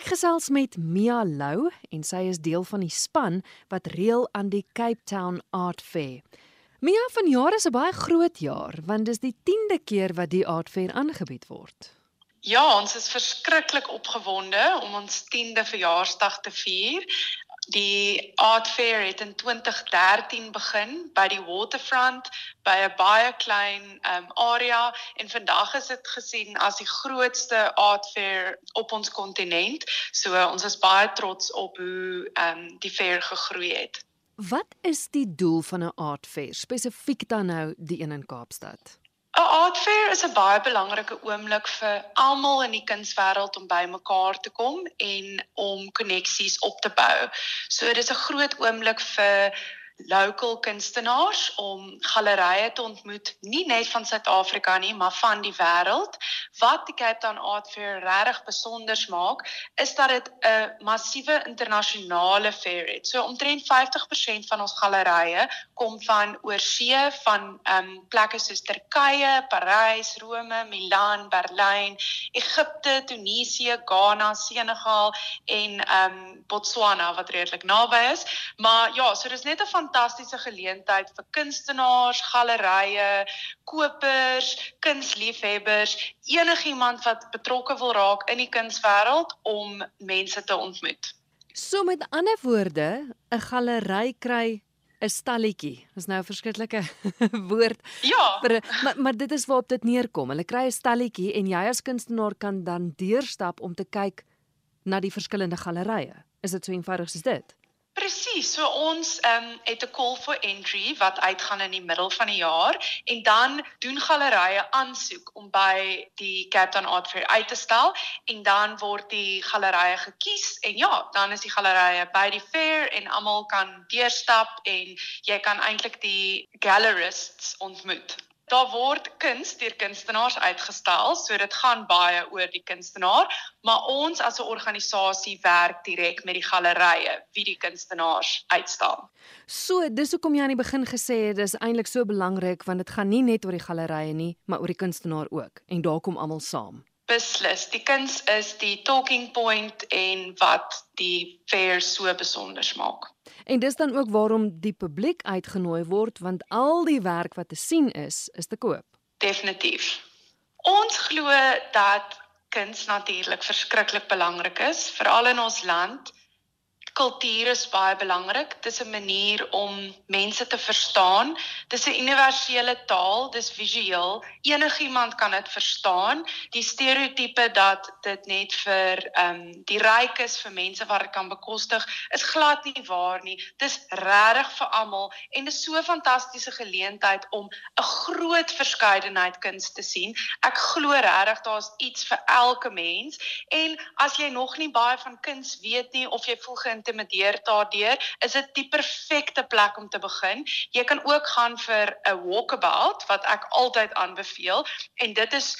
Ek gesels met Mia Lou en sy is deel van die span wat reël aan die Cape Town Art Fair. Mia, vanjaar is 'n baie groot jaar want dis die 10de keer wat die Art Fair aangebied word. Ja, ons is verskriklik opgewonde om ons 10de verjaarsdag te vier. Die Art Fair het in 2013 begin by die Waterfront by 'n baie klein um, area en vandag is dit gesien as die grootste Art Fair op ons kontinent. So ons is baie trots op hoe um, die fair gegroei het. Wat is die doel van 'n Art Fair spesifiek dan nou die een in Kaapstad? 'n Art fair is 'n baie belangrike oomblik vir almal in die kunswêreld om bymekaar te kom en om koneksies op te bou. So dis 'n groot oomblik vir local kunstenaars om gallerye te ontmoet, nie net van Suid-Afrika nie, maar van die wêreld. Wat die Cape Town Art Fair regtig besonder maak, is dat dit 'n massiewe internasionale fair het. So omtrent 50% van ons gallerye kom van oorsee, van ehm um, plekke soos Turkye, Parys, Rome, Milaan, Berlyn, Egipte, Tunesië, Ghana, Senegal en ehm um, Botswana wat redelik naby is. Maar ja, so dis net 'n fantastiese geleentheid vir kunstenaars, gallerye, kopers, kunsliefhebbers, enigiemand wat betrokke wil raak in die kunswêreld om mense te ontmoet. So met ander woorde, 'n gallerij kry 'n stalletjie. Dis nou 'n verskriklike woord. Ja. Maar, maar maar dit is waarop dit neerkom. Hulle kry 'n stalletjie en jy as kunstenaar kan dan deurstap om te kyk na die verskillende gallerye. Is dit so eenvoudig soos dit? Presies, so ons um, het 'n call for entry wat uitgaan in die middel van die jaar en dan doen gallerye aansoek om by die Cape Town Art Fair uit te stal en dan word die gallerye gekies en ja, dan is die gallerye by die fair en almal kan deurstap en jy kan eintlik die gallerists ontmoet daar word kuns deur kunstenaars uitgestal, so dit gaan baie oor die kunstenaar, maar ons as 'n organisasie werk direk met die gallerye wie die kunstenaars uitstal. So, dis hoekom jy aan die begin gesê het dis eintlik so belangrik want dit gaan nie net oor die gallerye nie, maar oor die kunstenaar ook en daar kom almal saam. Beslis, die kuns is die talking point en wat die fair so besonder maak. En dis dan ook waarom die publiek uitgenooi word want al die werk wat te sien is, is te koop. Definitief. Ons glo dat kuns natuurlik verskriklik belangrik is, veral in ons land kultuur is baie belangrik. Dit is 'n manier om mense te verstaan. Dit is 'n universele taal, dis visueel. Enigiemand kan dit verstaan. Die stereotipe dat dit net vir ehm um, die ryk is vir mense wat dit kan bekostig, is glad nie waar nie. Dis regtig vir almal en dit is so 'n fantastiese geleentheid om 'n groot verskeidenheid kuns te sien. Ek glo regtig daar's iets vir elke mens en as jy nog nie baie van kuns weet nie of jy voel geïntimideer daardeur, is dit die perfekte plek om te begin. Jy kan ook gaan vir 'n walkabout wat ek altyd aanbeveel en dit is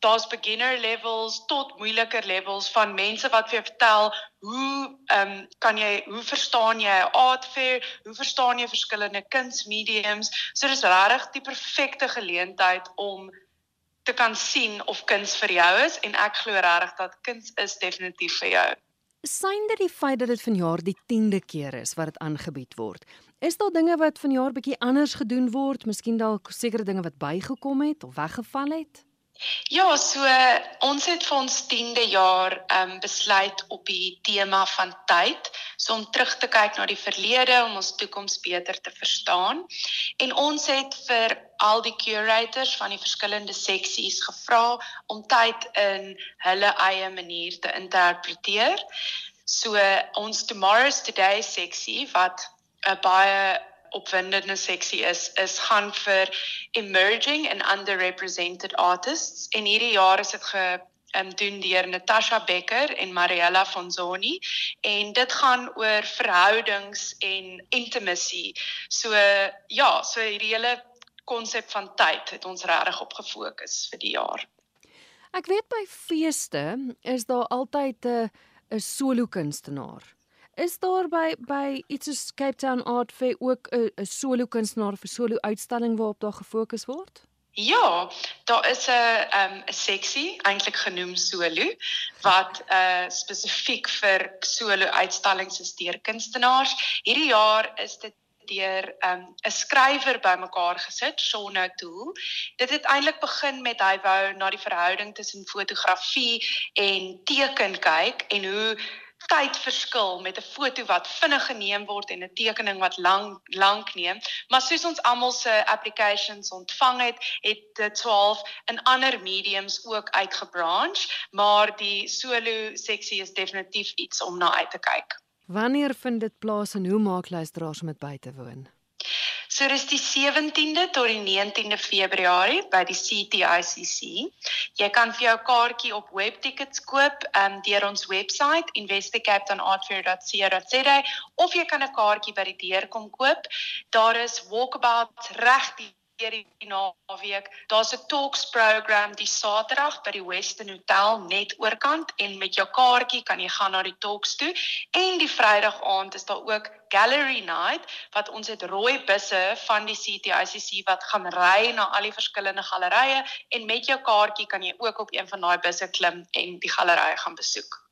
daar's beginner levels tot moeiliker levels van mense wat vir jou vertel hoe ehm um, kan jy hoe verstaan jy art fair, hoe verstaan jy verskillende kunsmediums. So dis regtig die perfekte geleentheid om te kan sien of kuns vir jou is en ek glo regtig dat kuns is definitief vir jou. Synde die feit dat dit vanjaar die 10de keer is wat dit aangebied word. Is daar dinge wat vanjaar bietjie anders gedoen word? Miskien dalk sekere dinge wat bygekom het of weggeval het? Ja, so ons het vir ons 10de jaar ehm um, besluit op die tema van tyd, so om terug te kyk na die verlede om ons toekoms beter te verstaan. En ons het vir al die curators van die verskillende seksies gevra om tyd in hulle eie manier te interpreteer. So ons tomorrow's today seksie wat 'n baie opwindende seksie is is gaan vir emerging and underrepresented artists en hierdie jaar is dit ge um, doen deur Natasha Becker en Mariella Fonzoni en dit gaan oor verhoudings en intimacy. So ja, so hierdie hele konsep van tyd het ons regtig op gefokus vir die jaar. Ek weet by feeste is daar altyd 'n 'n solo kunstenaar. Is daar by by iets soos Cape Town Art Fair ook 'n 'n solo kunstenaar vir solo uitstalling waarop daar gefokus word? Ja, daar is 'n 'n um, 'n seksie eintlik genoem solo wat uh spesifiek vir solo uitstallings is deur kunstenaars. Hierdie jaar is dit deur 'n um, 'n skrywer bymekaar gesit, Shaun O'Toole. Dit het eintlik begin met hy wou na die verhouding tussen fotografie en teken kyk en hoe tyd verskil met 'n foto wat vinnig geneem word en 'n tekening wat lank lank neem. Maar soos ons almal se applications ontvang het, het dit 12 in ander mediums ook uitgebranch, maar die solo seksie is definitief iets om na uit te kyk. Wanneer vind dit plaas en hoe maak luisteraars om dit by te woon? So dis die 17de tot die 19de Februarie by die CTICC. Jy kan vir jou kaartjie op webtickets koop um, deur ons webwerf investigate.artfair.co.za of jy kan 'n kaartjie by die deur kom koop. Daar is walkabouts reg die deur die naweek. Daar's 'n talks program die Saterdag by die Western Hotel net oorkant en met jou kaartjie kan jy gaan na die talks toe en die Vrydag aand is daar ook gallery night wat ons het rooi busse van die CTICC wat gaan ry na al die verskillende gallerye en met jou kaartjie kan jy ook op een van daai busse klim en die gallerye gaan besoek.